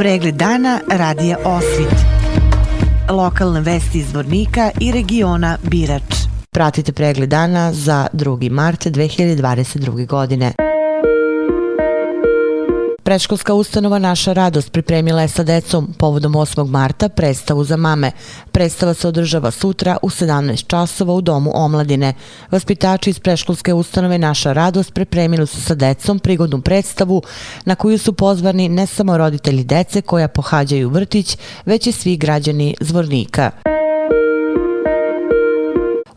Pregled dana radija Osvit. Lokalne vesti iz Vornika i regiona Birač. Pratite pregled dana za 2. mart 2022. godine. Preškolska ustanova Naša radost pripremila je sa decom povodom 8. marta predstavu za mame. Predstava se održava sutra u 17 časova u Domu omladine. Vaspitači iz preškolske ustanove Naša radost pripremili su sa decom prigodnu predstavu na koju su pozvani ne samo roditelji dece koja pohađaju vrtić, već i svi građani zvornika.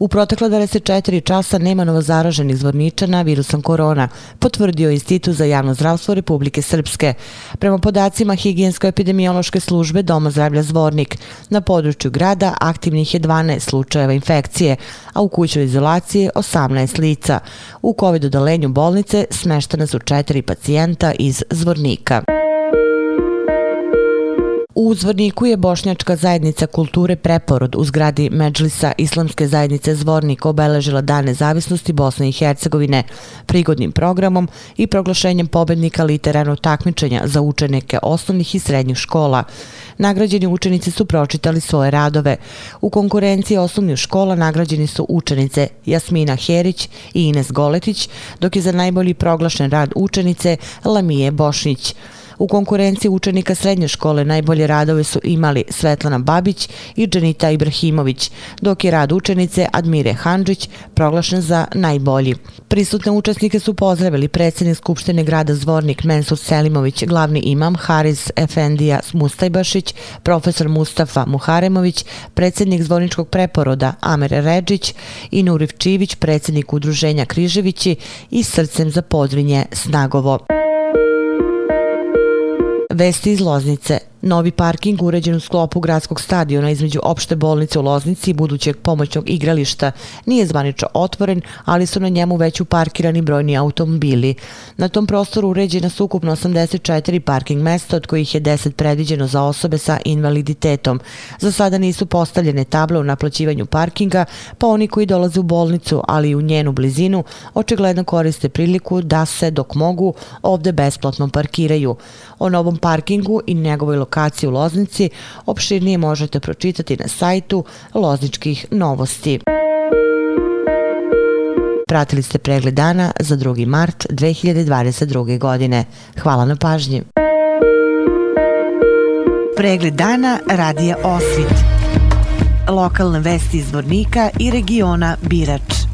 U protekla 24 časa nema novozaraženih zvorničana virusom korona, potvrdio Institut za javno zdravstvo Republike Srpske. Prema podacima Higijensko-epidemiološke službe Doma zdravlja Zvornik, na području grada aktivnih je 12 slučajeva infekcije, a u kućoj izolacije 18 lica. U COVID-odalenju bolnice smeštene su četiri pacijenta iz Zvornika. U Zvorniku je Bošnjačka zajednica kulture Preporod u zgradi Međlisa Islamske zajednice Zvornik obeležila Dan nezavisnosti Bosne i Hercegovine prigodnim programom i proglašenjem pobednika literarnog takmičenja za učenike osnovnih i srednjih škola. Nagrađeni učenici su pročitali svoje radove. U konkurenciji osnovnih škola nagrađeni su učenice Jasmina Herić i Ines Goletić, dok je za najbolji proglašen rad učenice Lamije Bošnić. U konkurenciji učenika srednje škole najbolje radove su imali Svetlana Babić i Dženita Ibrahimović, dok je rad učenice Admire Handžić proglašen za najbolji. Prisutne učesnike su pozdravili predsjednik Skupštine grada Zvornik Mensur Selimović, glavni imam Haris Efendija Mustajbašić, profesor Mustafa Muharemović, predsjednik Zvorničkog preporoda Amer Ređić i Nurivčivić, predsjednik udruženja Križevići i srcem za podrinje Snagovo. Vesti iz Loznice. Novi parking uređen u sklopu gradskog stadiona između opšte bolnice u Loznici i budućeg pomoćnog igrališta nije zvanično otvoren, ali su na njemu već uparkirani brojni automobili. Na tom prostoru uređena su ukupno 84 parking mesta, od kojih je 10 predviđeno za osobe sa invaliditetom. Za sada nisu postavljene table u naplaćivanju parkinga, pa oni koji dolaze u bolnicu, ali i u njenu blizinu, očigledno koriste priliku da se, dok mogu, ovde besplatno parkiraju. O novom parkingu i njegovoj lokaciji lokaciji u Loznici opširnije možete pročitati na sajtu Lozničkih novosti. Pratili ste pregled dana za 2. mart 2022. godine. Hvala na pažnji. Pregled dana radija Osvit. Lokalne vesti iz Vornika i regiona Birač.